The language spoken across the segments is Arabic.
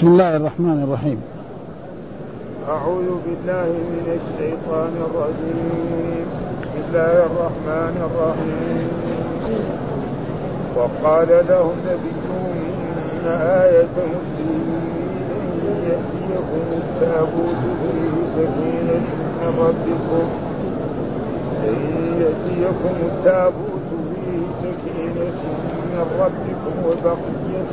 بسم الله الرحمن الرحيم. أعوذ بالله من الشيطان الرجيم. بسم الله الرحمن الرحيم. وقال لهم نبيهم إن آية مسلمين أن يأتيكم التابوت فيه سكينة من ربكم. أن يأتيكم التابوت فيه سكينة من ربكم وبقية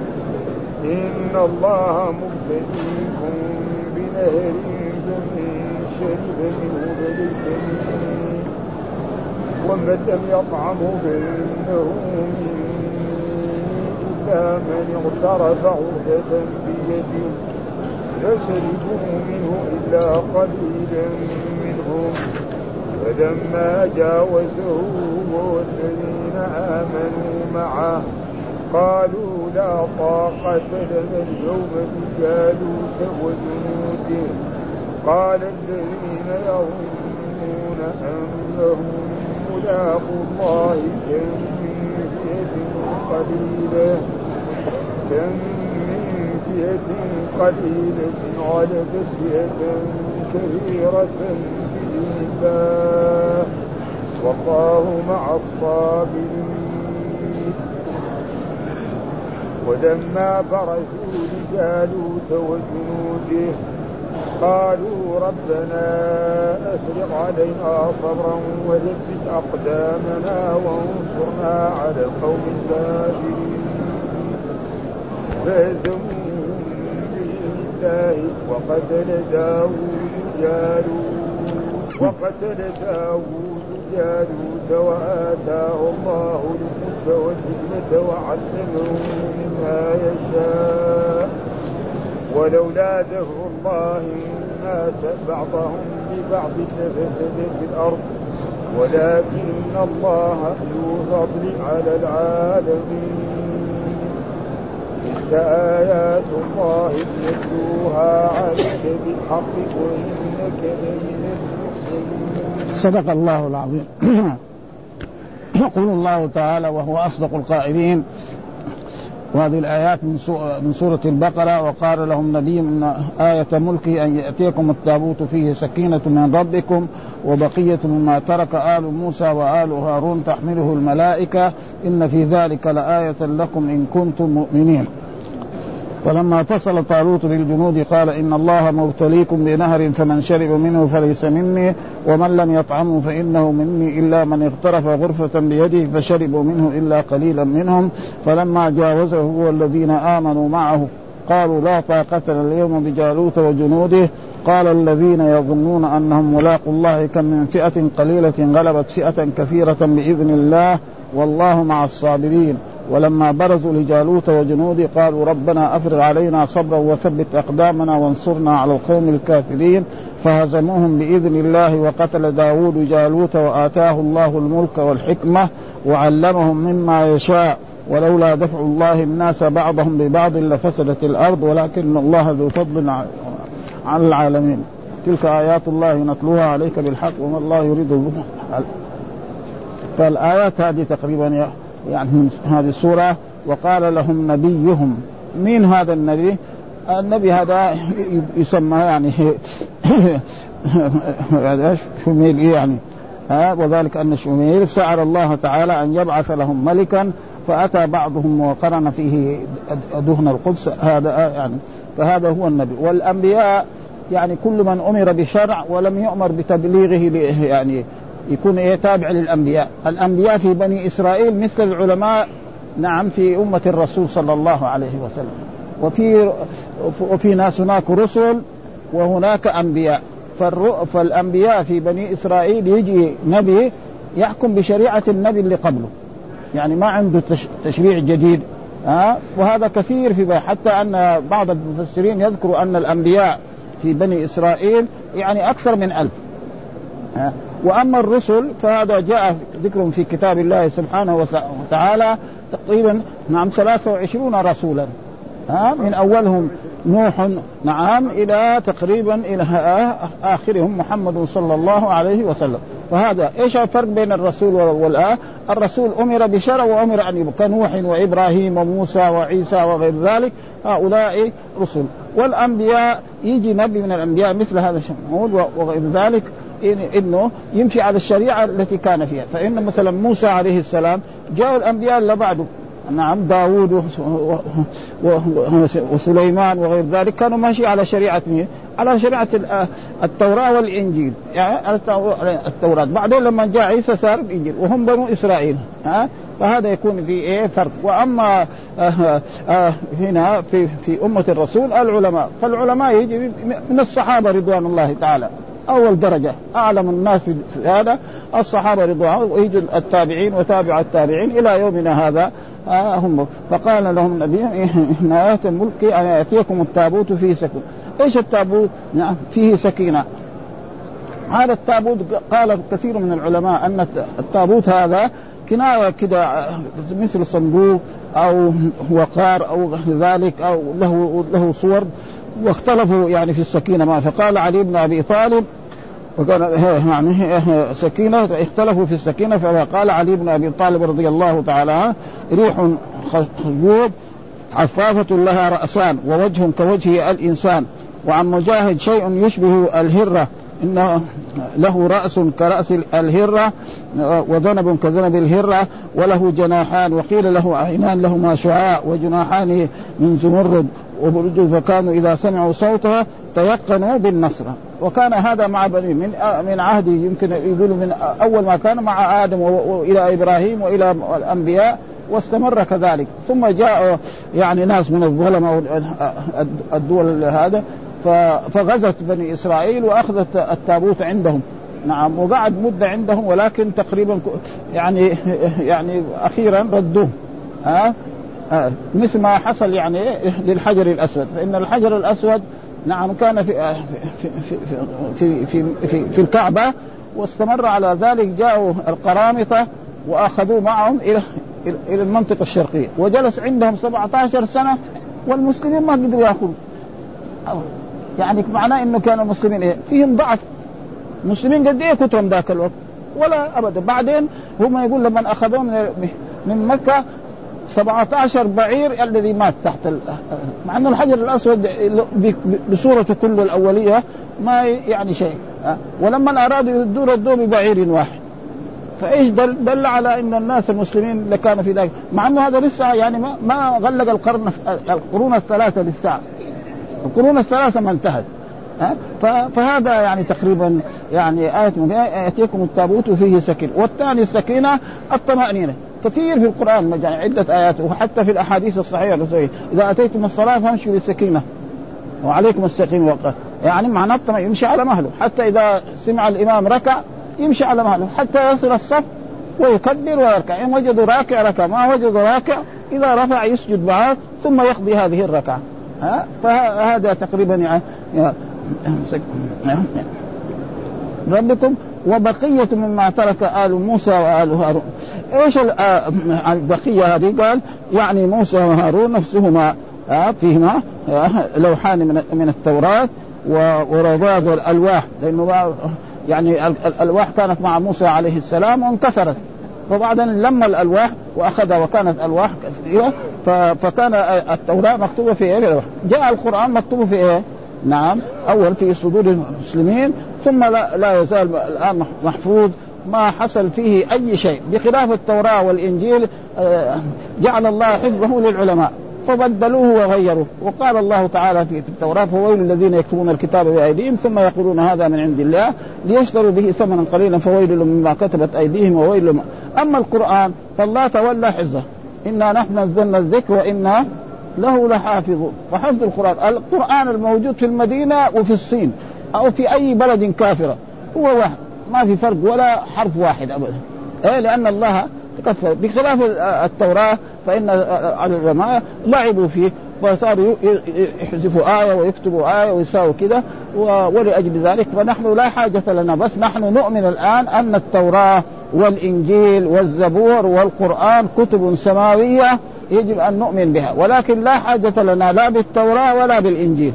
إن الله مبتليكم بنهر فمن شرب منه فليس ومن لم يطعمه فإنه إلا من اغترف عرفة بيده. فشربوا منه إلا قليلا منهم. فلما جاوزه والذين آمنوا معه. قالوا لا طاقة لنا اليوم بجالوت وجنوده. قال الذين يظنون أنهم ملاقوا الله كم من فئة قليلة كم من فئة قليلة غلبت فئة كثيرة بإذن الله والله مع الصابرين ولما برزوا لجالوت وجنوده قالوا ربنا افرغ علينا صبرا وثبت أقدامنا وانصرنا على القوم الكافرين. فهزموهم وقتل داوود جالوت وقتل داوود جالوت وآتاه الله الملك والحكمة وعلمه مما يشاء. ولولا دفع الله الناس بعضهم ببعض لفسدت الأرض. ولكن الله ذو فضل على العالمين. تلك آيات الله نتلوها عليك بالحق وإنك لمن المرسلين. صدق الله العظيم. يقول الله تعالى وهو أصدق القائلين. وهذه الآيات من سورة البقرة. وقال لهم نبي إن آية ملكه أن يأتيكم التابوت فيه سكينة من ربكم وبقية مما ترك آل موسى وآل هارون تحمله الملائكة. إن في ذلك لآية لكم إن كنتم مؤمنين. فلما اتصل طالوت بالجنود قال إن الله مبتليكم بنهر فمن شرب منه فليس مني ومن لم يطعمه فإنه مني إلا من اغترف غرفة بيده فشربوا منه إلا قليلا منهم فلما جاوزه هو الذين آمنوا معه قالوا لا طاقة اليوم بجالوت وجنوده قال الذين يظنون أنهم ملاقوا الله كم من فئة قليلة غلبت فئة كثيرة بإذن الله والله مع الصابرين ولما برزوا لجالوت وجنوده قالوا ربنا أفرغ علينا صبرا وثبت أقدامنا وانصرنا على القوم الكافرين فهزموهم بإذن الله وقتل داود جالوت وآتاه الله الملك والحكمة وعلمهم مما يشاء ولولا دفع الله الناس بعضهم ببعض لفسدت الأرض ولكن الله ذو فضل على العالمين. تلك آيات الله نتلوها عليك بالحق وما الله يريد فالآيات هذه تقريبا يعني من هذه السورة وقال لهم نبيهم. مين هذا النبي؟ النبي هذا يسمى يعني هذا شميل يعني ها وذلك أن شميل سأل الله تعالى أن يبعث لهم ملكا فأتى بعضهم وقرن فيه دهن القدس. هذا يعني فهذا هو النبي. والأنبياء يعني كل من أمر بشرع ولم يؤمر بتبليغه يعني يكون إيه تابع للأنبياء، الأنبياء في بني إسرائيل مثل العلماء نعم في أمة الرسول صلى الله عليه وسلم، وفي وفي ناس هناك رسل وهناك أنبياء، فالأنبياء في بني إسرائيل يجي نبي يحكم بشريعة النبي اللي قبله، يعني ما عنده تشريع جديد. ها وهذا كثير في حتى أن بعض المفسرين يذكر أن الأنبياء في بني إسرائيل يعني أكثر من ألف. ها وأما الرسل فهذا جاء ذكرهم في كتاب الله سبحانه وتعالى تقريبا نعم 23 رسولا. ها من أولهم نوح نعم إلى تقريبا إلى آخرهم محمد صلى الله عليه وسلم. فهذا إيش الفرق بين الرسول والآه الرسول أمر بشرع وأمر أن يبقى كنوح وإبراهيم وموسى وعيسى وغير ذلك. هؤلاء رسل. والأنبياء يجي نبي من الأنبياء مثل هذا الشمعون وغير ذلك. إنه يمشي على الشريعة التي كان فيها. فإن مثلا موسى عليه السلام جاء الأنبياء اللي بعده نعم داوود وسليمان وغير ذلك كانوا ماشي على شريعة مين؟ على شريعة التوراة والإنجيل. يعني التوراة. بعدين لما جاء عيسى صار الإنجيل وهم بنو إسرائيل. ها؟ فهذا يكون في إيه؟ فرق. وأما آه آه هنا في في أمة الرسول العلماء. فالعلماء يجي من الصحابة رضوان الله تعالى. أول درجة. أعلم الناس في هذا. الصحابة رضوان ويجي التابعين وتابع التابعين إلى يومنا هذا. آه هم. فقال لهم النبي إن آيات الملك أن يأتيكم التابوت فيه سكينة. إيش التابوت؟ نعم فيه سكينة. هذا التابوت قال كثير من العلماء أن التابوت هذا كناية كده مثل صندوق أو وقار أو ذلك أو له له صور واختلفوا يعني في السكينة ما فقال علي بن أبي طالب وكان يعني سكينة اختلفوا في السكينة فقال علي بن أبي طالب رضي الله تعالى ريح خيوب عفافة لها رأسان ووجه كوجه الإنسان وعن مجاهد شيء يشبه الهرة إنه له رأس كرأس الهرة وذنب كذنب الهرة وله جناحان وقيل له عينان لهما شعاع وجناحان من زمرد وبرج فكانوا إذا سمعوا صوتها تيقنوا بالنصر. وكان هذا مع بني من من عهده يمكن يقولوا من أول ما كان مع آدم والى إبراهيم وإلى الأنبياء واستمر كذلك. ثم جاء يعني ناس من الظلمة الدول هذا فغزت بني إسرائيل وأخذت التابوت عندهم. نعم وقعد مدة عندهم ولكن تقريبا يعني يعني أخيرا ردوه. ها مثل ما حصل يعني للحجر الأسود. فإن الحجر الأسود نعم كان في في في في في, في, الكعبة واستمر على ذلك جاءوا القرامطة واخذوه معهم إلى إلى المنطقة الشرقية. وجلس عندهم 17 سنة والمسلمين ما قدروا يأخذوا. يعني معناه إنه كانوا المسلمين إيه؟ فيهم ضعف. المسلمين قد إيه كترهم ذاك الوقت؟ ولا أبدا. بعدين هم يقول لما أخذوه من مكة 17 بعير الذي مات تحت مع أن الحجر الأسود بصورته كله الأولية ما يعني شيء. ولما ارادوا يردوه ردوه ببعير واحد. فإيش دل, دل على إن الناس المسلمين اللي كانوا في ذلك؟ مع أنه هذا لسه يعني ما, ما غلق القرن القرون الثلاثة لسه. القرون الثلاثة ما انتهت. فهذا يعني تقريبا يعني آية من يأتيكم التابوت فيه سكينة. والثاني السكينة الطمأنينة. كثير في القرآن يعني عدة آيات وحتى في الأحاديث الصحيحة إذا أتيتم الصلاة فامشوا بالسكينة وعليكم السكينة وقت يعني معناه يمشي على مهله حتى إذا سمع الإمام ركع يمشي على مهله حتى يصل الصف ويكبر ويركع إن وجدوا راكع ركع ما وجدوا راكع إذا رفع يسجد معه ثم يقضي هذه الركعة ها فهذا تقريبا يعني ربكم وبقية مما ترك آل موسى وآل هارون إيش البقية هذه قال يعني موسى وهارون نفسهما فيهما لوحان من من التوراة ورضاد الألواح لأنه يعني الألواح كانت مع موسى عليه السلام وانكسرت فبعدين لما الألواح وأخذها وكانت ألواح كثيرة فكان التوراة مكتوبة في إيه؟ جاء القرآن مكتوب في إيه؟ نعم أول في صدور المسلمين ثم لا, لا يزال الآن محفوظ ما حصل فيه أي شيء. بخلاف التوراة والإنجيل جعل الله حفظه للعلماء فبدلوه وغيروه. وقال الله تعالى في التوراة فويل الذين يكتبون الكتاب بأيديهم ثم يقولون هذا من عند الله ليشتروا به ثمنا قليلا فويل مما كتبت أيديهم وويل لهم أما القرآن فالله تولى حفظه. إنا نحن نزلنا الذكر وإنا له لحافظون. فحفظ القرآن. القرآن الموجود في المدينة وفي الصين. أو في أي بلد كافرة. هو واحد. ما في فرق ولا حرف واحد أبدا. إيه؟ لأن الله كفر بخلاف التوراة فإن العلماء لعبوا فيه فصاروا يحذفوا آية ويكتبوا آية ويساووا كذا ولأجل ذلك فنحن لا حاجة لنا. بس نحن نؤمن الآن أن التوراة والإنجيل والزبور والقرآن كتب سماوية يجب أن نؤمن بها. ولكن لا حاجة لنا لا بالتوراة ولا بالإنجيل.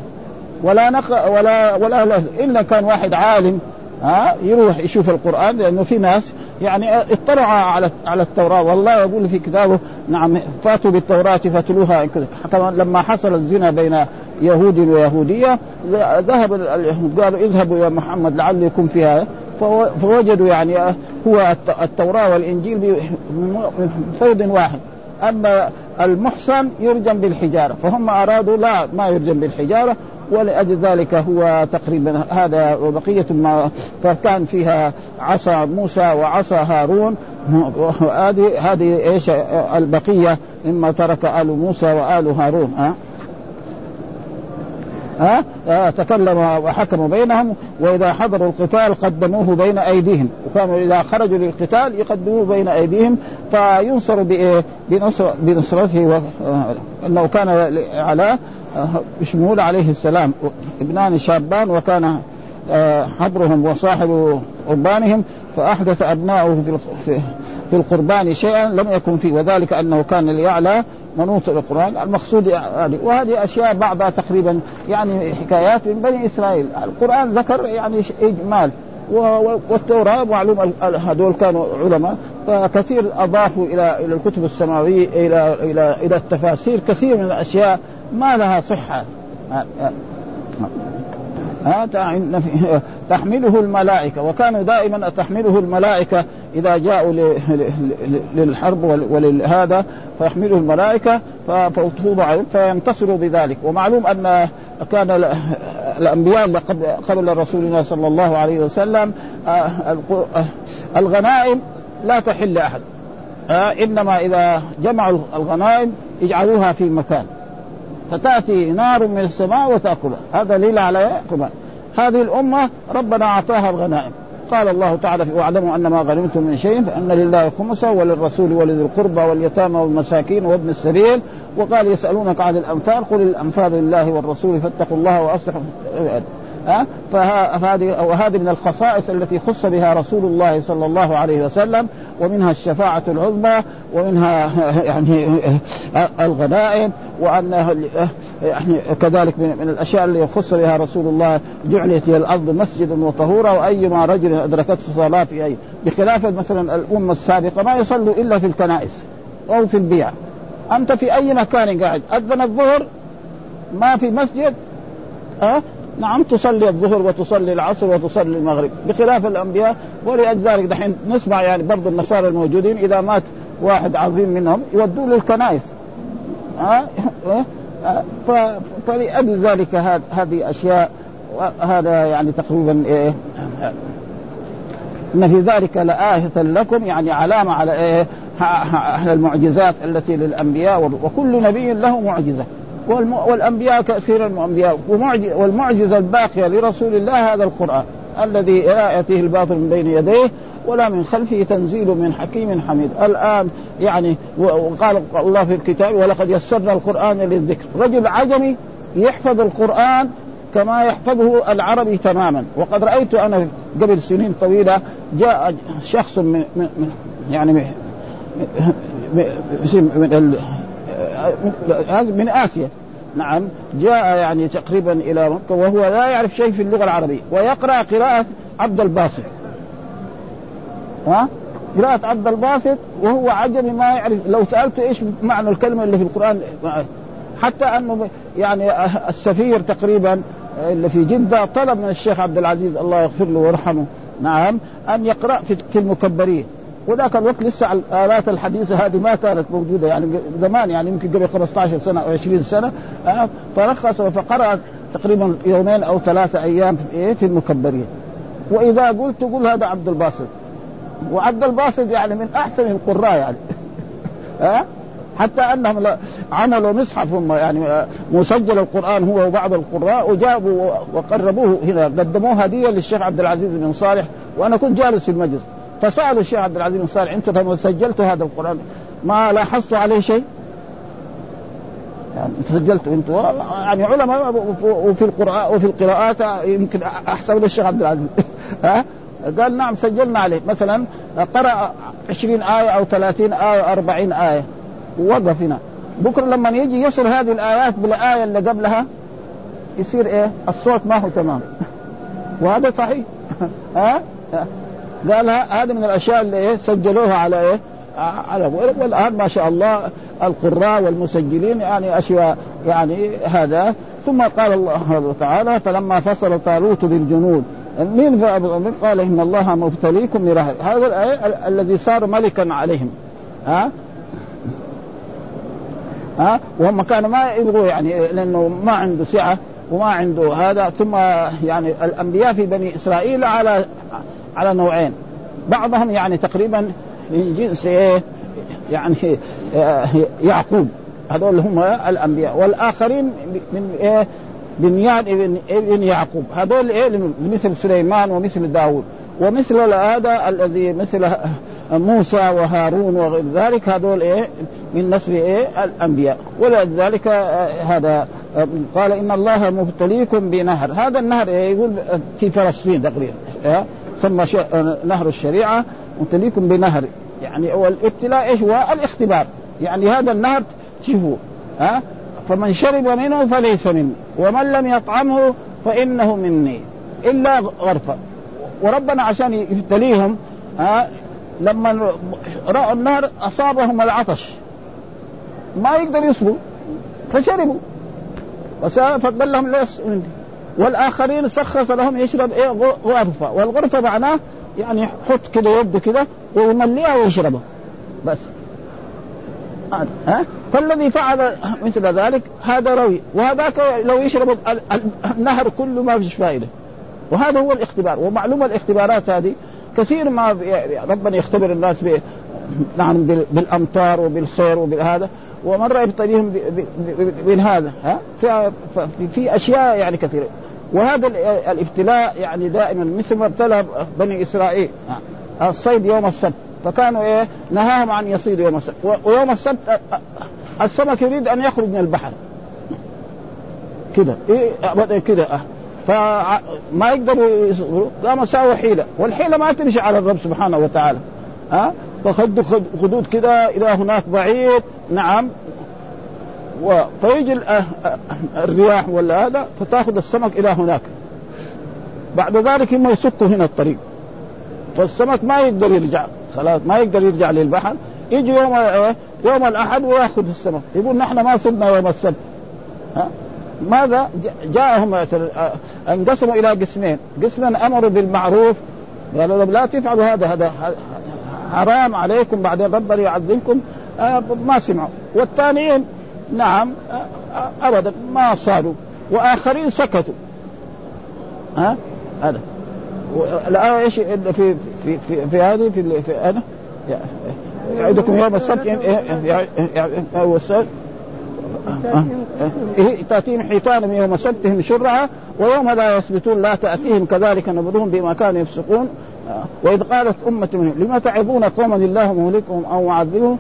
ولا نق ولا ولا, ولا إلا كان واحد عالم ها يروح يشوف القرآن لأنه في ناس يعني اطلع على على التوراة. والله يقول في كتابه نعم فاتوا بالتوراة فاتلوها. حتى لما حصل الزنا بين يهود ويهودية ذهب قالوا اذهبوا يا محمد لعل يكون فيها فوجدوا يعني هو التوراة والإنجيل فيض واحد. أما المحسن يرجم بالحجارة. فهم أرادوا لا ما يرجم بالحجارة. ولأجل ذلك هو تقريبا هذا وبقية ما فكان فيها عصا موسى وعصا هارون. هذه هذه إيش؟ البقية مما ترك آل موسى وآل هارون ها؟ ها؟ آه تكلم وحكموا بينهم وإذا حضروا القتال قدموه بين أيديهم. وكانوا إذا خرجوا للقتال يقدموه بين أيديهم فينصر بنصر بنصرته. انه كان على شمول عليه السلام. ابنان شابان وكان آه، حبرهم وصاحب قربانهم فأحدث أبناؤه في في القربان شيئا لم يكن فيه. وذلك أنه كان ليعلى منوط القرآن المقصود يعني وهذه أشياء بعضها تقريبا يعني حكايات من بني إسرائيل. القرآن ذكر يعني إجمال. والتوراة معلوم هذول كانوا علماء. فكثير أضافوا إلى إلى الكتب السماوية إلى إلى إلى التفاسير. كثير من الأشياء ما لها صحة. تحمله الملائكة. وكانوا دائما تحمله الملائكة إذا جاءوا للحرب ولهذا فيحمله الملائكة فتفوض عليهم فينتصروا بذلك. ومعلوم أن كان الأنبياء قبل رسولنا صلى الله عليه وسلم آه، الغنائم لا تحل لأحد. آه، إنما إذا جمعوا الغنائم يجعلوها في مكان. فتأتي نار من السماء وتأكلها. هذا دليل على هذه الأمة ربنا أعطاها الغنائم. قال الله تعالى واعلموا أن ما غنمتم من شيء فإن لله خمسه وللرسول ولذي القربى واليتامى والمساكين وابن السبيل. وقال يسألونك عن الأنفال قل الأنفال لله والرسول فاتقوا الله وأصلحوا ها؟ فهذه وهذه من الخصائص التي خص بها رسول الله صلى الله عليه وسلم ومنها الشفاعة العظمى ومنها يعني الغنائم وأنها يعني كذلك من الأشياء اللي يخص بها رسول الله جعلت هي الأرض مسجدا وطهورا وأيما رجل أدركته صلاة في أي بخلاف مثلا الأمة السابقة ما يصلوا إلا في الكنائس أو في البيع. أنت في أي مكان قاعد؟ أذن الظهر ما في مسجد أه؟ نعم تصلي الظهر وتصلي العصر وتصلي المغرب. بخلاف الأنبياء ولذلك دحين نسمع يعني برضو النصارى الموجودين إذا مات واحد عظيم منهم يودوه للكنائس. ها؟ فلأجل ذلك هذه أشياء هذا يعني تقريبا إيه؟ إن في ذلك لآية لكم يعني علامة على إيه؟ على المعجزات التي للأنبياء وكل نبي له معجزة. والانبياء كثير الانبياء والمعجزه الباقيه لرسول الله هذا القران الذي لا ياتيه الباطل من بين يديه ولا من خلفه تنزيل من حكيم حميد الان يعني وقال الله في الكتاب ولقد يسرنا القران للذكر رجل عجمي يحفظ القران كما يحفظه العربي تماما وقد رايت أنا قبل سنين طويله جاء شخص من, من يعني من, من من آسيا. نعم. جاء يعني تقريبا إلى مكة وهو لا يعرف شيء في اللغة العربية. ويقرأ قراءة عبد الباسط. ها؟ قراءة عبد الباسط وهو عجمي ما يعرف. لو سألته إيش معنى الكلمة اللي في القرآن حتى أنه يعني السفير تقريبا اللي في جدة طلب من الشيخ عبد العزيز الله يغفر له ويرحمه نعم أن يقرأ في المكبرين. وذاك الوقت لسه الالات الحديثة هذه ما كانت موجودة يعني زمان يعني يمكن قبل 15 سنة أو 20 سنة آه، فرخص فقرا تقريبا يومين أو ثلاثة أيام في في المكبرين. وإذا قلت قل هذا عبد الباسط. وعبد الباسط يعني من أحسن القراء يعني. ها حتى أنهم عملوا مصحف هم يعني آه، مسجل القرآن هو وبعض القراء وجابوا وقربوه هنا قدموه هدية للشيخ عبد العزيز بن صالح وأنا كنت جالس في المجلس. فسألوا الشيخ عبد العزيز بن صالح أنتم لما سجلتوا هذا القرآن. ما لاحظتوا عليه شيء؟ يعني سجلتوا أنتم يعني علماء وفي القراءة وفي القراءات يمكن أحسن من الشيخ عبد العزيز. ها؟ قال نعم سجلنا عليه. مثلا قرأ 20 آية أو 30 آية أو 40 آية. ووقف هنا بكرة لما يجي يصل هذه الآيات بالآية اللي قبلها يصير إيه؟ الصوت ما هو تمام. وهذا صحيح. ها؟ قال هذا من الأشياء اللي إيه سجلوها على إيه؟ على والآن ما شاء الله القراء والمسجلين يعني أشياء يعني هذا. ثم قال الله تعالى فلما فصل طالوت بالجنود. مين قال إن الله مبتليكم برهب هذا الآية الذي صار ملكا عليهم. ها؟ ها؟ وهم كانوا ما يبغوا يعني لأنه ما عنده سعة وما عنده هذا. ثم يعني الأنبياء في بني إسرائيل على على نوعين. بعضهم يعني تقريبا من جنس إيه؟ يعني يعقوب. هذول هم الأنبياء. والآخرين من إيه؟ بنيان ابن ابن يعقوب. هذول إيه؟ مثل سليمان ومثل داوود ومثل هذا الذي مثل موسى وهارون وغير ذلك هذول إيه؟ من نسل إيه؟ الأنبياء. ولذلك هذا قال إن الله مبتليكم بنهر. هذا النهر إيه؟ يقول في فلسطين تقريبا. إيه سمى نهر الشريعة مبتليكم بنهر. يعني هو الابتلاء إيش هو؟ الاختبار. يعني هذا النهر شوفوا ها؟ فمن شرب منه فليس مني ومن لم يطعمه فإنه مني. إلا غرفة. وربنا عشان يبتليهم ها؟ لما رأوا النهر أصابهم العطش. ما يقدر يصبروا فشربوا. فقال لهم ليس مني. والآخرين سخص لهم يشرب إيه؟ غرفة. والغرفة معناه يعني يحط كده يده كده ويمليها ويشربها. بس. ها؟ فالذي فعل مثل ذلك هذا روي. وهذاك لو يشرب النهر كله ما فيش فائدة. وهذا هو الاختبار. ومعلومه الاختبارات هذه. كثير ما ربنا يختبر الناس ب نعم بالأمطار وبالخير وبهذا ومرة يبتليهم هذا ها؟ في, في أشياء يعني كثيرة. وهذا الابتلاء يعني دائما مثل ما ابتلى بني إسرائيل. الصيد يوم السبت. فكانوا إيه؟ نهاهم عن يصيد يوم السبت. ويوم السبت السمك يريد أن يخرج من البحر. كده. إيه؟ كده. أه. فما يقدروا يصبروا. قاموا ساووا حيله والحيلة ما تمشي على الرب سبحانه وتعالى. ها فخدوا خدود كده إلى هناك بعيد. نعم. فيجي الرياح ولا هذا فتأخذ السمك إلى هناك. بعد ذلك هم يسكوا هنا الطريق. فالسمك ما يقدر يرجع. خلاص ما يقدر يرجع للبحر. يجي يوم يوم الأحد ويأخذ السمك. يقول نحن ما صرنا يوم السبت. ها؟ ماذا؟ جاءهم انقسموا إلى قسمين. قسما امروا بالمعروف. قالوا لا تفعلوا هذا هذا حرام عليكم. بعدين ربنا يعذبكم. آه ما سمعوا. والثانيين نعم أبدا ما صاروا. وآخرين سكتوا. ها؟ هذا. الآية إيش في في في, في هذه في, في أنا؟ يعدكم يوم السبت هو السبت. تأتيهم حيتان يوم سبتهم شرعا ويوم لا يثبتون لا تأتيهم كذلك نبذهم بما كانوا يفسقون. وإذ قالت أمة منهم لما تعظون قوما الله مهلكهم أو معذبهم؟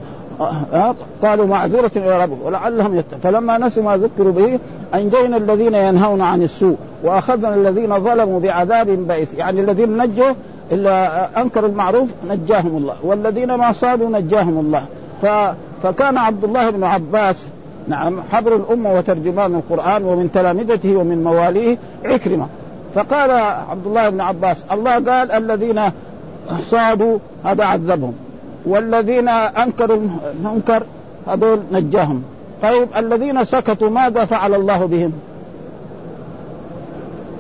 قالوا معذرة إلى ربهم ولعلهم يت... فلما نسوا ما ذكروا به أنجينا الذين ينهون عن السوء وأخذنا الذين ظلموا بعذاب بئس يعني الذين نجوا إلا أنكروا المعروف نجاهم الله والذين ما صادوا نجاهم الله. ف... فكان عبد الله بن عباس نعم حبر الأمة وترجمان القرآن ومن تلامذته ومن مواليه عكرمة. فقال عبد الله بن عباس الله قال الذين صادوا هذا عذبهم. والذين أنكروا المنكر هذول نجاهم طيب الذين سكتوا ماذا فعل الله بهم؟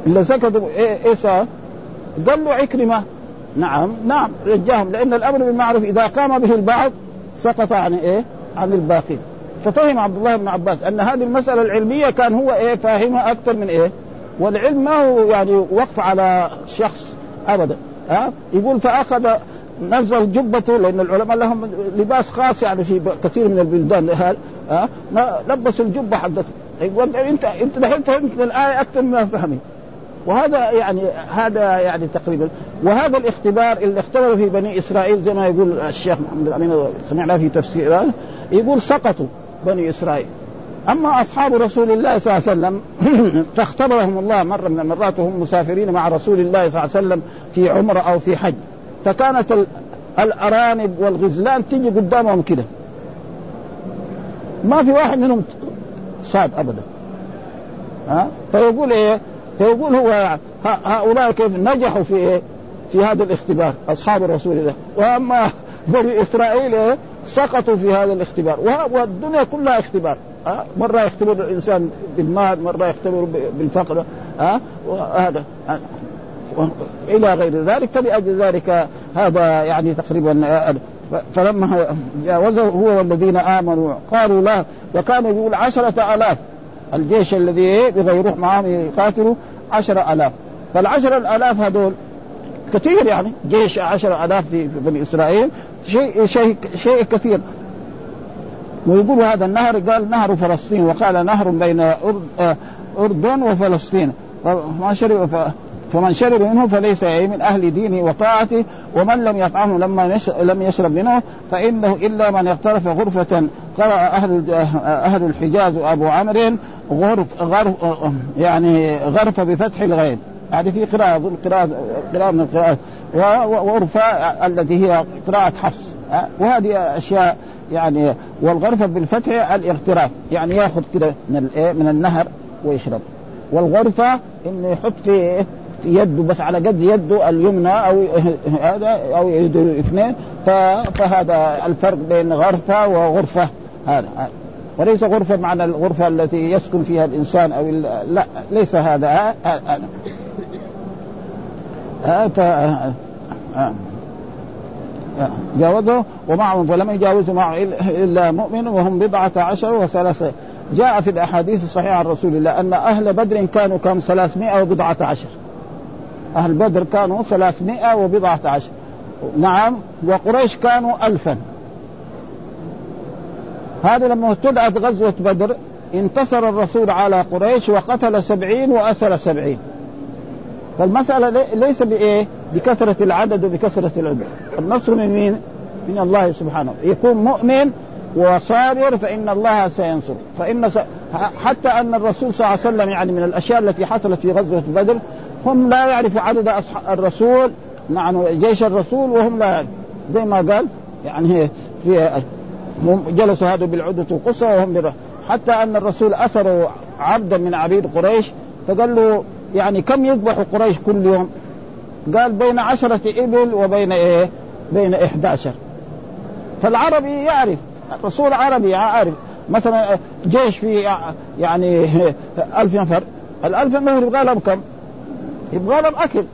اللي سكتوا إيه, إيه صار؟ عكرمة نعم نعم نجاهم لأن الأمر بالمعروف إذا قام به البعض سقط عن إيه؟ عن الباقين ففهم عبد الله بن عباس أن هذه المسألة العلمية كان هو إيه فاهمها أكثر من إيه؟ والعلم ما هو يعني وقف على شخص أبدا ها يقول فأخذ نزل جبته لأن العلماء لهم لباس خاص يعني في كثير من البلدان. ها؟ لبسوا الجبة حقته يقول انت أنت دحين فهمت الآية أكثر مما فهمي وهذا يعني هذا يعني تقريبا. وهذا الاختبار اللي اختبروا في بني إسرائيل زي ما يقول الشيخ محمد الأمين سمعناه في تفسيره يقول سقطوا بني إسرائيل. أما أصحاب رسول الله صلى الله عليه وسلم فاختبرهم الله مرة من المرات وهم مسافرين مع رسول الله صلى الله عليه وسلم في عمرة أو في حج. فكانت الأرانب والغزلان تيجي قدامهم كده. ما في واحد منهم صاد ابدا. ها؟ فيقول إيه؟ فيقول هو هؤلاء كيف نجحوا في إيه؟ في هذا الاختبار أصحاب رسول الله. وأما بني إسرائيل إيه؟ سقطوا في هذا الاختبار. والدنيا كلها اختبار. ها؟ مرة يختبر الإنسان بالمال مرة يختبر بالفقر. ها؟ وهذا. إلى غير ذلك فلأجل ذلك هذا يعني تقريبا فلما جاوزه هو والذين آمنوا قالوا له وكان يقول عشرة آلاف الجيش الذي بغير يروح معهم يقاتلوا عشرة آلاف. فالعشرة الآلاف هذول كثير يعني جيش عشرة آلاف في بني إسرائيل شيء شيء شيء كثير. ويقول هذا النهر قال نهر فلسطين وقال نهر بين آه، أردن وفلسطين. فما شرب فمن شرب منه فليس من أهل دينه وطاعته ومن لم يطعمه لما لم يشرب منه فإنه إلا من اقترف غرفة قرأ أهل أهل الحجاز وابو عمرو غرف غرف يعني غرفه بفتح الغين هذه في قراءة قراءة قراءة من القراءات وغرفة التي هي قراءة حفص. وهذه أشياء يعني والغرفة بالفتح الاغتراف يعني ياخذ كده من من النهر ويشرب. والغرفة إنه يحط في يده بس على قد يده اليمنى أو هذا أو يده الاثنين. فهذا الفرق بين غرفة وغرفة. هذا. وليس غرفة معنى الغرفة التي يسكن فيها الإنسان أو لا ليس هذا. جاوزه ومعهم فلم يجاوزوا معه إلا مؤمن وهم بضعة عشر وثلاثه جاء في الأحاديث الصحيحة عن رسول الله أن أهل بدر كانوا كم؟ 300 وبضعة عشر. أهل بدر كانوا ثلاثمائة وبضعة عشر. نعم وقريش كانوا ألفا. هذا لما ابتدأت غزوة بدر انتصر الرسول على قريش وقتل سبعين وأسر سبعين. فالمسألة ليس بإيه؟ بكثرة العدد وبكثرة العدد النصر من مين؟ من الله سبحانه. يكون مؤمن وصابر فإن الله سينصر. فإن س... حتى أن الرسول صلى الله عليه وسلم يعني من الأشياء التي حصلت في غزوة بدر هم لا يعرفوا عدد الرسول نعم جيش الرسول وهم لا يعرفوا زي ما قال يعني في جلسوا هذا بالعدة القصى وهم حتى أن الرسول أسروا عبدا من عبيد قريش فقال له يعني كم يذبح قريش كل يوم؟ قال بين عشرة إبل وبين إيه؟ بين إحدى عشر. فالعربي يعرف الرسول عربي عارف. مثلا جيش في يعني ألف نفر. الألف نفر يبغى لهم كم؟ يبغى لهم أكل.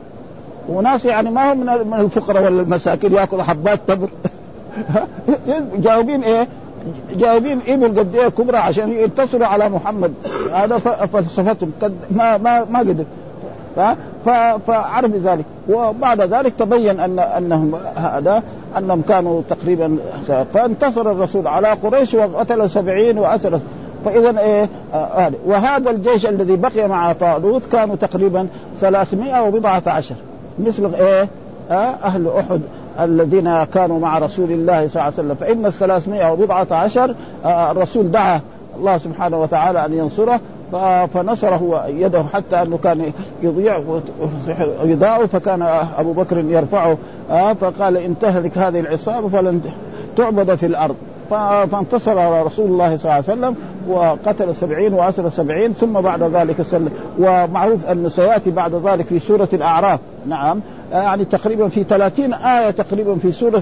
وناس يعني ما هم من الفقراء ولا المساكين ياكلوا حبات تمر جاوبين إيه؟ جايبين ابل قد إيه كبرى عشان يتصلوا على محمد. هذا فلسفتهم. ما ما ما قدر. فعرف ذلك وبعد ذلك تبين ان أنهم هذا أنهم كانوا تقريبا فانتصر الرسول على قريش وقتل سبعين وأسر فاذا إيه آه وهذا الجيش الذي بقي مع طالوت كانوا تقريبا 300 وبضعة عشر. مثل إيه آه أهل أحد الذين كانوا مع رسول الله صلى الله عليه وسلم. فإن الثلاثمائة وبضعة عشر آه الرسول دعا الله سبحانه وتعالى أن ينصره فنصره يده حتى أنه كان يضيع يضاع فكان أبو بكر يرفعه آه فقال إن تهلك هذه العصابة فلن تعبد في الأرض. فانتصر رسول الله صلى الله عليه وسلم وقتل سبعين وأسر سبعين ثم بعد ذلك سل ومعروف أنه سيأتي بعد ذلك في سورة الأعراف. نعم. يعني تقريبا في 30 آية تقريبا في سورة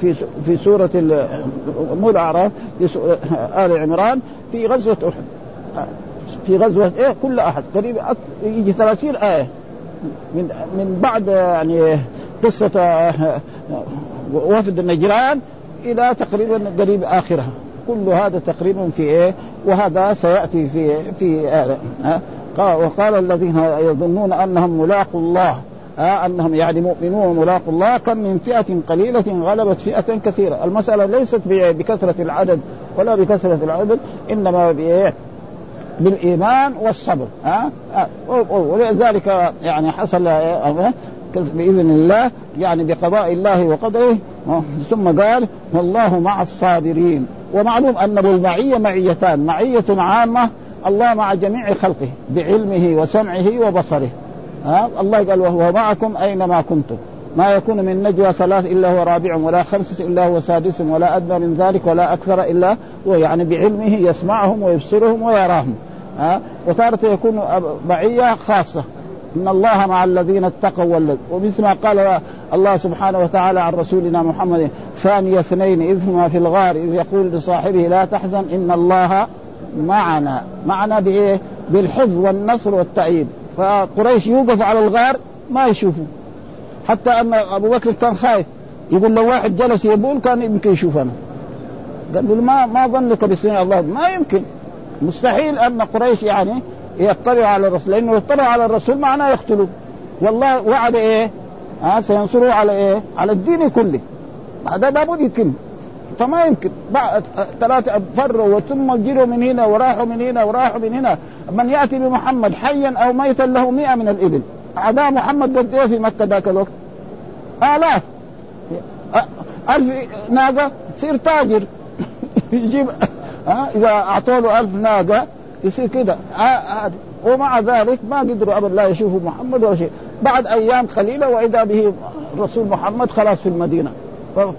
في في سورة مو الأعراف في سورة آل عمران في غزوة أحد. في غزوة إيه كل أحد. قريبا يجي 30 آية. من من بعد يعني قصة وفد النجران إلى تقريبا قريب آخرها. كل هذا تقريبا في إيه؟ وهذا سيأتي في في آه وقال الذين يظنون أنهم ملاقوا الله. آه أنهم يعني مؤمنون ملاقوا الله كم من فئة قليلة غلبت فئة كثيرة، المسألة ليست بكثرة العدد. ولا بكثرة العدد إنما بإيه؟ بالإيمان والصبر. ها؟ ولذلك يعني حصل بإذن الله يعني بقضاء الله وقدره ثم قال والله مع الصابرين. ومعلوم أن المعية معيتان معية عامة الله مع جميع خلقه بعلمه وسمعه وبصره. ها الله قال وهو معكم أينما كنتم. ما يكون من نجوى ثلاث إلا هو رابع ولا خمسه إلا هو سادس ولا أدنى من ذلك ولا أكثر إلا هو يعني بعلمه يسمعهم ويبصرهم ويراهم. ها وتارة يكون معية خاصة. إن الله مع الذين اتقوا والذين ومثل ما قال الله سبحانه وتعالى عن رسولنا محمد ثاني اثنين إذ هما في الغار إذ يقول لصاحبه لا تحزن إن الله معنا. معنا بإيه؟ بالحفظ والنصر والتأييد. فقريش يوقف على الغار ما يشوفوا. حتى أن أبو بكر كان خايف. يقول لو واحد جلس يبول كان يمكن يشوفنا. قال له ما ما ظنك بسنين الله؟ ما يمكن. مستحيل أن قريش يعني يطلعوا على الرسول. لأنه يطلعوا على الرسول معناه يقتلوه والله وعد إيه؟ ها سينصروه على إيه؟ على الدين كله. هذا لابد يمكن. فما يمكن. ثلاثة فروا ثم جروا من هنا وراحوا من هنا وراحوا من هنا. من يأتي بمحمد حيا أو ميتا له مئة من الإبل. أعداء محمد قد إيه في مكة ذاك الوقت. آلاف. ألف ناقة تصير تاجر. يجيب ها إذا اعطوا له ألف ناقة يصير كده. ومع ذلك ما قدروا أبدا لا يشوفوا محمد ولا شيء. بعد أيام قليلة وإذا به الرسول محمد خلاص في المدينة.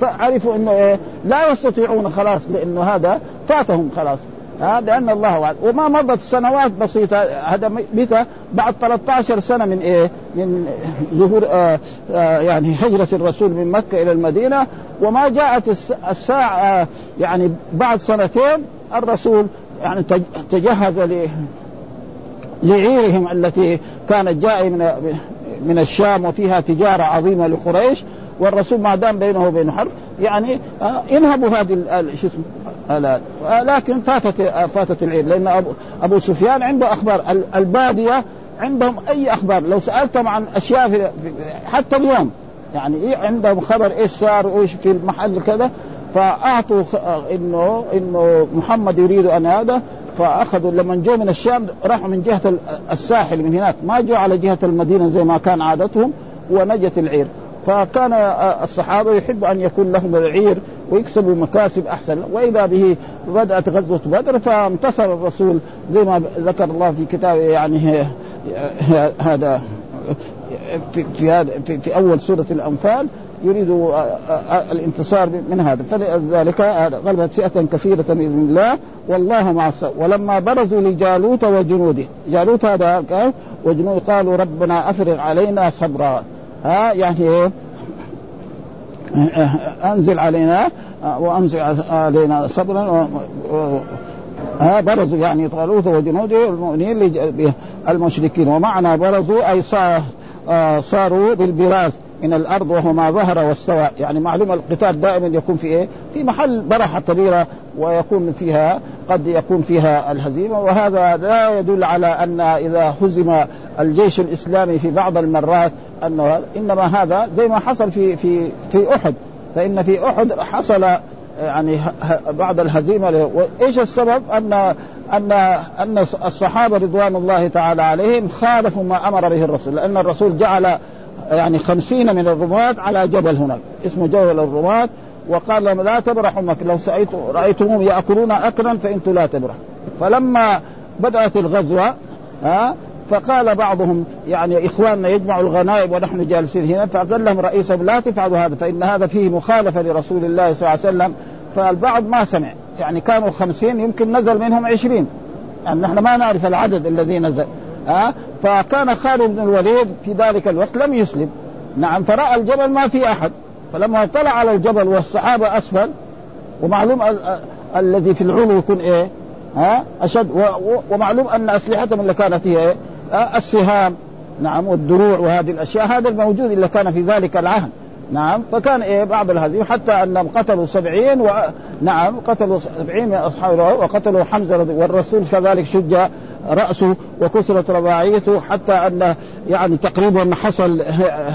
فعرفوا إنه إيه لا يستطيعون خلاص لأنه هذا فاتهم خلاص. ها لأن الله وعد. وما مضت سنوات بسيطة. هذا متى؟ بعد 13 سنة من إيه؟ من ظهور آه آه يعني هجرة الرسول من مكة إلى المدينة. وما جاءت الساعة آه يعني بعد سنتين الرسول يعني تجهز لعيرهم التي كانت جاء من من الشام وفيها تجارة عظيمة لقريش والرسول ما دام بينه وبين حرب يعني آه، انهبوا هذه شو اسمه آه، لكن فاتت آه، فاتت العير لأن ابو أبو سفيان عنده أخبار البادية عندهم أي أخبار؟ لو سألتهم عن أشياء في حتى اليوم يعني إيه عندهم خبر إيش صار وإيش في المحل كذا فأعطوا إنه إنه محمد يريد أن هذا فأخذوا لما جو من الشام راحوا من جهة الساحل من هناك. ما جو على جهة المدينة زي ما كان عادتهم ونجت العير. فكان الصحابة يحب أن يكون لهم العير ويكسبوا مكاسب أحسن. وإذا به بدأت غزوة بدر فانتصر الرسول زي ما ذكر الله في كتابه يعني هذا في في, في, في أول سورة الأنفال يريد الانتصار من هذا. فلذلك غلبت فئة كثيرة بإذن الله. والله مع ولما برزوا لجالوت وجنوده. جالوت هذا وجنود قالوا ربنا أفرغ علينا صبرا. ها يعني إيه؟ أنزل علينا وأنزل علينا صبرا ها برزوا يعني طالوت وجنوده المؤمنين المشركين. ومعنى برزوا أي صاروا بالبراز. من الأرض وهو ما ظهر واستوى. يعني معلوم القتال دائما يكون في إيه؟ في محل برحه كبيرة ويكون فيها قد يكون فيها الهزيمة. وهذا لا يدل على أن إذا هزم الجيش الإسلامي في بعض المرات انه إنما هذا زي ما حصل في في في أحد. فإن في أحد حصل يعني بعض الهزيمة وإيش السبب؟ أن أن أن الصحابة رضوان الله تعالى عليهم خالفوا ما أمر به الرسول. لأن الرسول جعل يعني خمسين من الرماة على جبل هناك اسمه جبل الرماة وقال لهم لا تبرحوا مكة لو رأيتموهم يأكلون أكلا فأنتم لا تبرحوا. فلما بدأت الغزوة ها فقال بعضهم يعني إخواننا يجمعوا الغنائم ونحن جالسين هنا فقال لهم رئيسهم لا تفعلوا هذا فإن هذا فيه مخالفة لرسول الله صلى الله عليه وسلم. فالبعض ما سمع يعني كانوا خمسين يمكن نزل منهم عشرين. يعني نحن ما نعرف العدد الذي نزل ها فكان خالد بن الوليد في ذلك الوقت لم يسلم. نعم فرأى الجبل ما في أحد. فلما طلع على الجبل والصحابة أسفل ومعلوم ال- الذي في العلو يكون إيه؟ ها؟ أشد. ومعلوم أن أسلحتهم اللي كانت هي إيه؟ السهام. نعم والدروع وهذه الأشياء. هذا الموجود اللي كان في ذلك العهد. نعم فكان إيه؟ بعض الهزيمة حتى أنهم قتلوا سبعين و... نعم قتلوا سبعين من أصحاب وقتلوا حمزة والرسول كذلك شج رأسه وكسرت رباعيته حتى أن يعني تقريبا حصل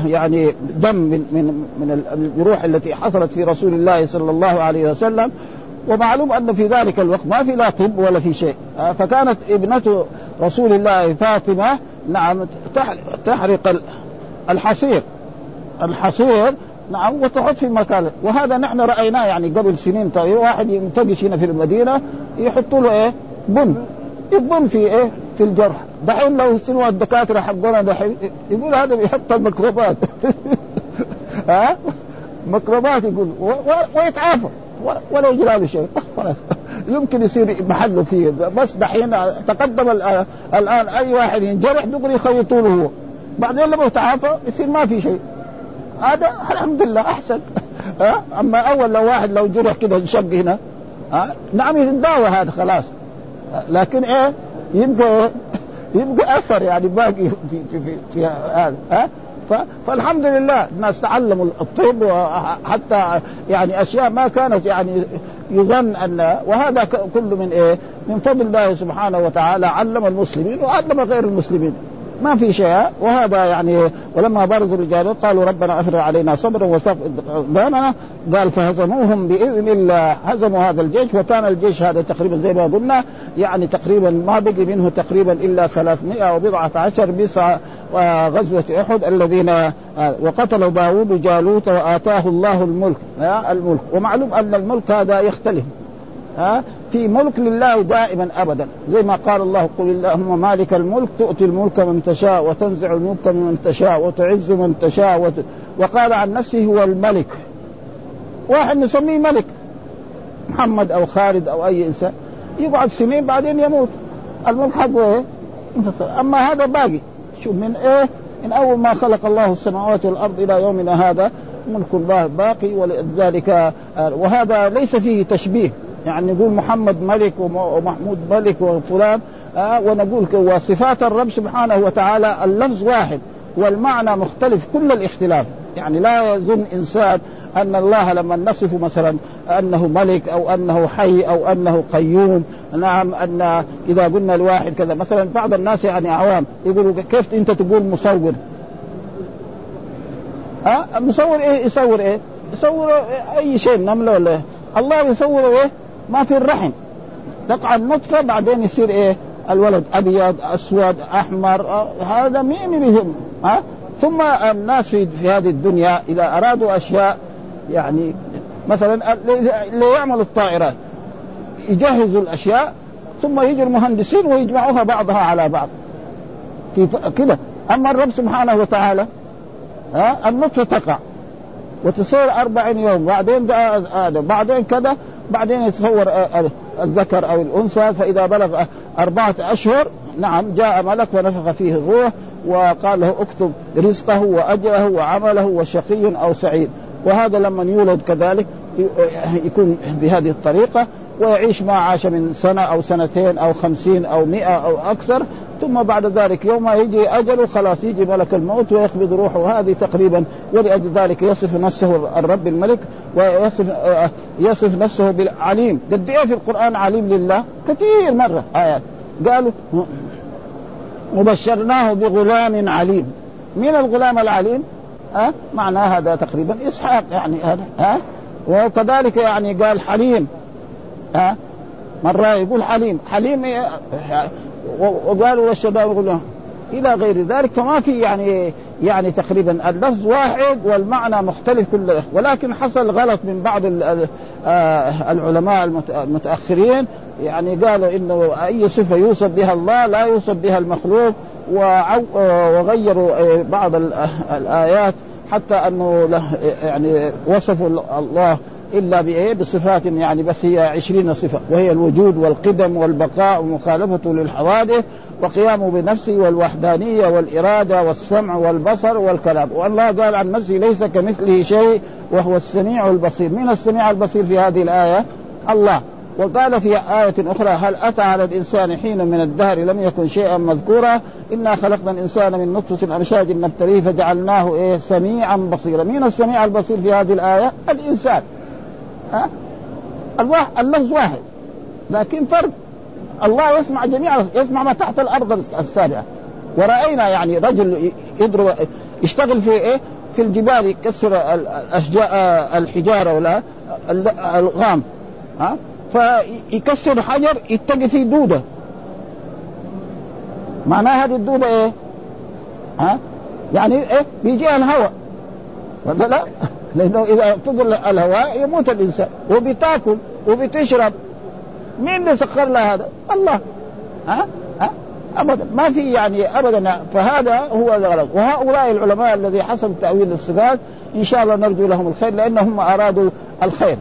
يعني دم من من من الجروح التي حصلت في رسول الله صلى الله عليه وسلم. ومعلوم أن في ذلك الوقت ما في لا طب ولا في شيء. آه، فكانت ابنة رسول الله فاطمة نعم تحرق الحصير. الحصير نعم وتحط في مكان. وهذا نحن رأيناه يعني قبل سنين طيب واحد ينتقش هنا في المدينة يحطوا له إيه؟ بن. يبن في إيه؟ في الجرح. دحين لو سنوا الدكاترة حقونا دحين يقول هذا بيحط الميكروبات. ها؟ ميكروبات يقول ويتعافى. ولا يجرى له شيء. يمكن يصير محله فيه. بس دحين تقدم الآن أي واحد ينجرح دغري يخيطوا له هو. بعدين لما يتعافى يصير ما في شيء. هذا الحمد لله أحسن. ها؟ أما أول لو واحد لو جرح كده انشق هنا. ها؟ نعم يتداوى هذا خلاص. لكن إيه؟ يبقى يبقى أثر يعني باقي في في في, في هذا ها؟ فالحمد لله الناس تعلموا الطب وحتى يعني أشياء ما كانت يعني يظن ان وهذا كله من إيه؟ من فضل الله سبحانه وتعالى علم المسلمين وعلم غير المسلمين. ما في شيء. وهذا يعني ولما برزوا الرجال قالوا ربنا أفرغ علينا صبرا وثقنا قال فهزموهم بإذن الله. هزموا هذا الجيش وكان الجيش هذا تقريبا زي ما قلنا يعني تقريبا ما بقي منه تقريبا إلا 300 وبضعة عشر بسعة غزوة أحد الذين وقتلوا داوود جالوت وآتاه الله الملك الملك. ومعلوم أن الملك هذا يختلف. ها؟ في ملك لله دائما أبدا. زي ما قال الله قل اللهم مالك الملك تؤتي الملك من تشاء وتنزع الملك من تشاء وتعز من تشاء وت... وقال عن نفسه هو الملك. واحد نسميه ملك. محمد أو خالد أو أي إنسان. يقعد سنين بعدين يموت. الملك حقه إيه؟ أما هذا باقي. شوف من إيه؟ من أول ما خلق الله السماوات والأرض إلى يومنا هذا ملك الله باقي ولذلك آه، وهذا ليس فيه تشبيه. يعني نقول محمد ملك ومحمود ملك وفلان آه ونقول وصفات الرب سبحانه وتعالى اللفظ واحد والمعنى مختلف كل الاختلاف. يعني لا يظن إنسان أن الله لما نصف مثلا أنه ملك أو أنه حي أو أنه قيوم. نعم أن إذا قلنا الواحد كذا مثلا بعض الناس يعني عوام يقولوا كيف أنت تقول مصور؟ ها؟ أه؟ مصور إيه؟ يصور إيه؟ يصور أي شيء نمله ولا الله يصور إيه؟ ما في الرحم. تقع النطفة بعدين يصير إيه؟ الولد أبيض أسود أحمر آه هذا مين بهم ها؟ ثم الناس في, هذه الدنيا إذا أرادوا أشياء يعني مثلا اللي يعمل الطائرات. يجهزوا الأشياء ثم يجي المهندسين ويجمعوها بعضها على بعض. كذا أما الرب سبحانه وتعالى ها؟ النطفة تقع. وتصير أربعين يوم بعدين هذا بعدين كذا. بعدين يتصور آه، آه، الذكر أو الأنثى فإذا بلغ أربعة أشهر نعم جاء ملك ونفخ فيه الروح وقال له اكتب رزقه واجله وعمله وشقي أو سعيد. وهذا لما يولد كذلك يكون بهذه الطريقة ويعيش ما عاش من سنة أو سنتين أو خمسين أو مئة أو أكثر ثم بعد ذلك يوم يجي اجله خلاص يجي ملك الموت ويقبض روحه هذه تقريبا ولأجل ذلك يصف نفسه الرب الملك ويصف يصف نفسه بالعليم قد إيه في القرآن عليم لله كثير مرة آيات قالوا وبشرناه بغلام عليم من الغلام العليم ها أه؟ معناه هذا تقريبا إسحاق يعني هذا ها أه؟ وكذلك يعني قال حليم ها أه؟ مرة يقول حليم حليم وقالوا والشباب يقولون إلى غير ذلك فما في يعني يعني تقريبا اللفظ واحد والمعنى مختلف كل ولكن حصل غلط من بعض آه، العلماء المتأخرين. يعني قالوا إنه أي صفة يوصف بها الله لا يوصف بها المخلوق وغيروا آه، بعض الآيات حتى أنه يعني وصفوا الله إلا بإيه؟ بصفات يعني بس هي عشرين صفة. وهي الوجود والقدم والبقاء ومخالفته للحوادث وقيامه بنفسه والوحدانية والإرادة والسمع والبصر والكلام. والله قال عن نفسه ليس كمثله شيء وهو السميع البصير. من السميع البصير في هذه الآية؟ الله. وقال في آية أخرى هل أتى على الإنسان حين من الدهر لم يكن شيئا مذكورا؟ إنا خلقنا الإنسان من نطفة أمشاج نبتليه فجعلناه إيه؟ سميعا بصيرا. مين السميع البصير في هذه الآية؟ الإنسان. ها اللفظ واحد لكن فرق الله يسمع جميع يسمع ما تحت الأرض السابعة ورأينا يعني رجل يضرب يشتغل في إيه؟ في الجبال يكسر الاشجار الحجارة ولا الغام ها فيكسر حجر يتقي فيه دودة معناها هذه الدودة إيه؟ ها؟ يعني إيه؟ بيجيها الهواء ولا لا؟ لأنه إذا فضل الهواء يموت الإنسان. وبتاكل وبتشرب. مين اللي سخر لها هذا؟ الله. ها؟ ها؟ ابدا. ما في يعني ابدا. فهذا هو الغلط. وهؤلاء العلماء الذي حصل تأويل الصفات إن شاء الله نرجو لهم الخير لأنهم أرادوا الخير.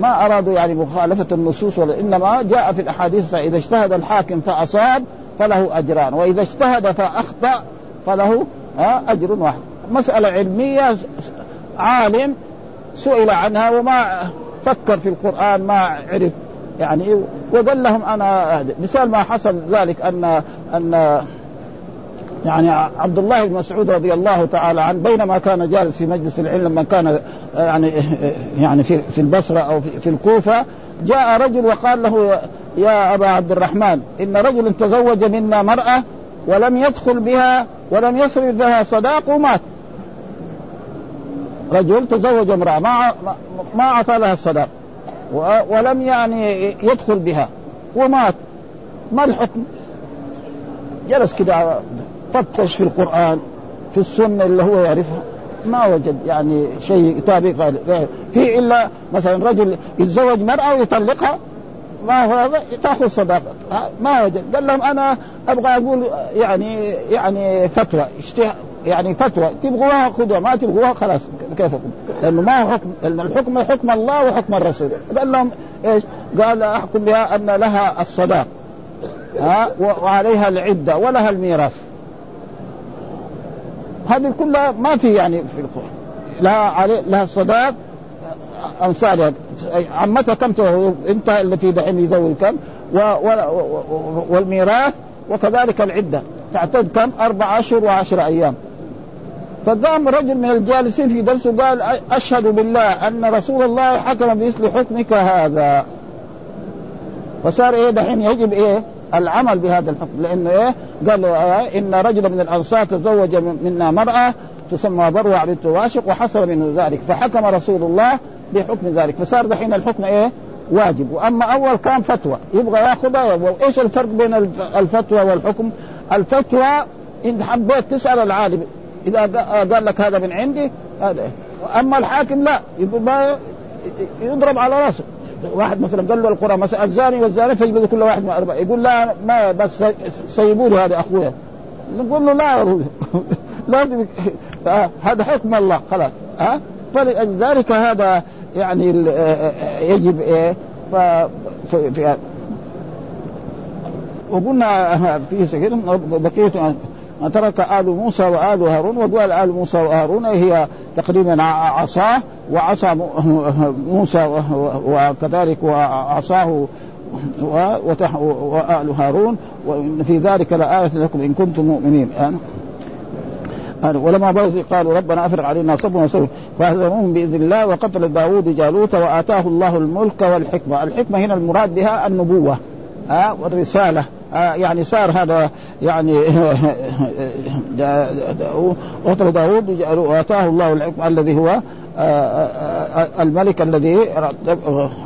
ما أرادوا يعني مخالفة النصوص ولا إنما جاء في الأحاديث فإذا اجتهد الحاكم فأصاب فله أجران. وإذا اجتهد فأخطأ فله أجر واحد. مسألة علمية عالم سئل عنها وما فكر في القرآن ما عرف يعني وقال لهم أنا مثال ما حصل ذلك ان أن يعني عبد الله بن مسعود رضي الله تعالى عنه بينما كان جالس في مجلس العلم لما كان يعني يعني في في البصرة أو في, في الكوفة جاء رجل وقال له يا أبا عبد الرحمن إن رجل تزوج منا مرأة ولم يدخل بها ولم يصرف لها صداق ومات رجل تزوج امرأة ما ما أعطى لها الصداق ولم يعني يدخل بها ومات. ما الحكم؟ جلس كده فتش في القرآن في السنة اللي هو يعرفها. ما وجد يعني شيء يطابق في إلا مثلا رجل يتزوج مرأة ويطلقها ما هو تأخذ صداقة. ما وجد. قال لهم أنا أبغى أقول يعني يعني فتوى يعني فتوى تبغوها خذوها ما تبغوها خلاص كيف لأنه ما هو حكم لأن الحكم حكم الله وحكم الرسول. قال لهم إيش؟ قال أحكم بها أن لها الصداق. ها؟ وعليها العدة ولها الميراث. هذه كلها ما في يعني في القرآن. لها علي لها الصداق أمثالها. عمتها كم أنت التي دحين يزوج كم؟ و و والميراث وكذلك العدة. تعتد كم؟ أربع أشهر وعشر أيام. فقام رجل من الجالسين في درسه قال أشهد بالله أن رسول الله حكم بمثل حكمك هذا. فصار إيه دحين يجب إيه العمل بهذا الحكم لأنه إيه قال إيه إن رجلا من الأنصار تزوج منا مرأة تسمى بروع بنت واشق وحصل منه ذلك فحكم رسول الله بحكم ذلك فصار دحين الحكم إيه واجب. وأما أول كان فتوى يبغى ياخذها وإيش الفرق بين الفتوى والحكم؟ الفتوى إن حبيت تسأل العالم إذا قال لك هذا من عندي هذا. اما الحاكم لا يقول ما يضرب على رأسه. واحد مثلا قال له القرى مثلا الزاني والزاني فيجلد كل واحد من أربعة. يقول لا ما بس سيبوا له هذا اخويا نقول له لا لازم هذا حكم الله خلاص. ها فلذلك هذا يعني يجب إيه ف وقلنا في سكين بقية ما ترك آل موسى وآل هارون وقال آل موسى وهارون هي تقريبا عصاه وعصا موسى وكذلك وعصاه وآل هارون في ذلك لآية لكم إن كنتم مؤمنين. ولما برزوا قالوا ربنا أفرغ علينا صبرا وصبرا فهزموهم بإذن الله وقتل داوود جالوت وآتاه الله الملك والحكمة، الحكمة هنا المراد بها النبوة ها والرسالة. آه يعني صار هذا يعني قتل داود واتاه الله الحكم الذي هو آه، آه، الملك الذي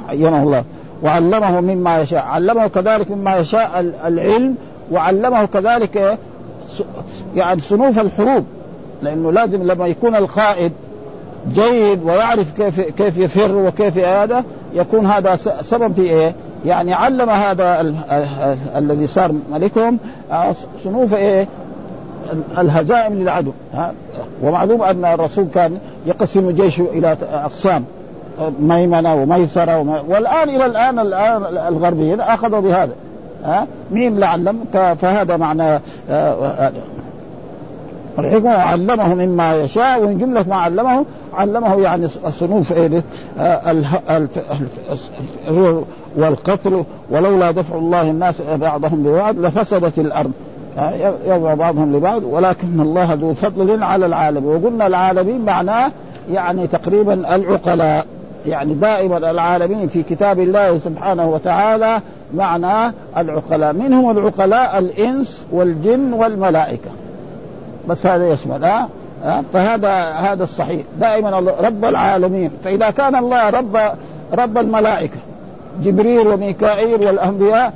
عينه الله. وعلمه مما يشاء. علمه كذلك مما يشاء العلم وعلمه كذلك يعني صنوف الحروب. لأنه لازم لما يكون القائد جيد ويعرف كيف كيف يفر وكيف هذا يكون هذا سبب في إيه؟ يعني علم هذا الذي صار ملكهم آه، صنوف إيه؟ الهزائم للعدو. ومعلوم أن الرسول كان يقسم جيشه إلى أقسام ميمنة وميسرة وما والآن إلى الآن الآن الغربيين أخذوا بهذا. ها؟ مين اللي علم فهذا معنى آه، الحكمة. علمه مما يشاء ومن جملة ما علمه علمه يعني صنوف إيه؟ والقتل ولولا دفع الله الناس بعضهم ببعض لفسدت الأرض. يضع بعضهم لبعض ولكن الله ذو فضل على العالم وقلنا العالمين معناه يعني تقريبا العقلاء يعني دائما العالمين في كتاب الله سبحانه وتعالى معناه العقلاء. منهم العقلاء الإنس والجن والملائكة. بس هذا يشمل؟ فهذا هذا الصحيح. دائما رب العالمين. فإذا كان الله رب رب الملائكة جبريل وميكائيل والأنبياء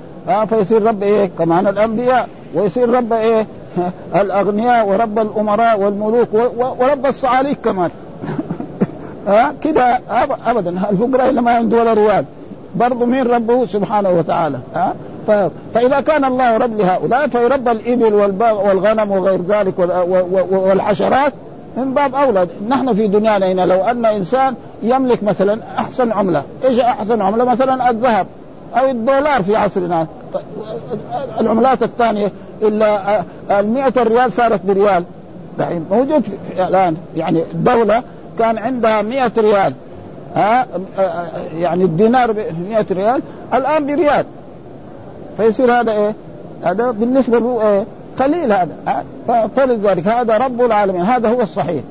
فيصير رب إيه؟ كمان الأنبياء. ويصير رب إيه؟ الأغنياء ورب الأمراء والملوك ورب الصعاليك كمان. ها؟ كده ابدا. الفقراء اللي ما عنده ولا ريال برضه مين ربه؟ سبحانه وتعالى. ها؟ فإذا كان الله رب لهؤلاء فيربى الإبل والغنم وغير ذلك والحشرات من باب أولى. نحن في دنيانا هنا لو أن إنسان يملك مثلا أحسن عملة إيش أحسن عملة؟ مثلا الذهب أو الدولار في عصرنا. العملات الثانية إلا ال 100 ريال صارت بريال. دحين موجود الآن. يعني الدولة كان عندها 100 ريال. ها؟ يعني الدينار ب 100 ريال الآن بريال. فيصير هذا إيه؟ هذا بالنسبة له إيه؟ قليل هذا. فلذلك هذا رب العالمين. هذا هو الصحيح.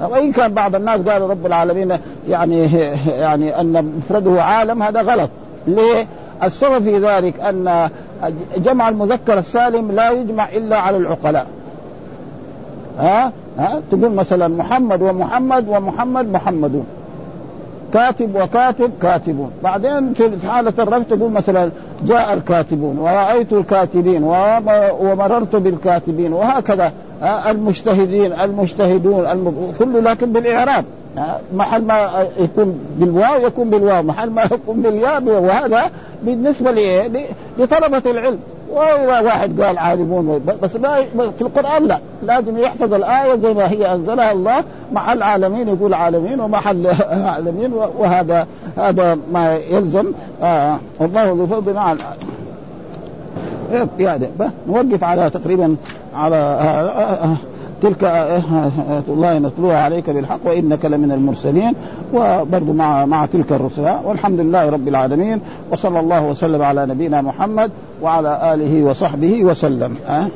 وإن كان بعض الناس قالوا رب العالمين يعني يعني أن مفرده عالم هذا غلط. ليه؟ السبب في ذلك أن جمع المذكر السالم لا يجمع إلا على العقلاء. ها؟ ها؟ تقول مثلا محمد ومحمد ومحمد محمدون كاتب وكاتب كاتبون بعدين في حالة الرفع تقول مثلا جاء الكاتبون ورأيت الكاتبين ومررت بالكاتبين وهكذا المجتهدين المجتهدون كله لكن بالإعراب محل ما يكون بالواو يكون بالواو محل ما يكون بالياء وهذا بالنسبة لطلبة العلم. واحد قال عالمون بس لا في القرآن لا. لازم يحفظ الآية زي ما هي أنزلها الله محل عالمين يقول عالمين ومحل عالمين وهذا هذا ما يلزم. آه الله ذو فضل على يعني نوقف على تقريبا على تلك آيات الله نتلوها عليك بالحق وإنك لمن المرسلين وبرضه مع مع تلك الرسل والحمد لله رب العالمين وصلى الله وسلم على نبينا محمد وعلى آله وصحبه وسلم أه؟